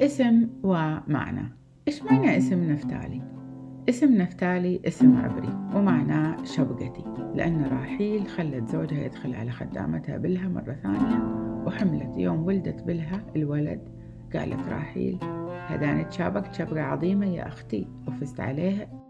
اسم ومعنى إيش معنى اسم نفتالي؟ اسم نفتالي اسم عبري ومعناه شبقتي لأن راحيل خلت زوجها يدخل على خدامتها بلها مرة ثانية وحملت يوم ولدت بلها الولد قالت راحيل هداني تشابك شبقة عظيمة يا أختي وفزت عليها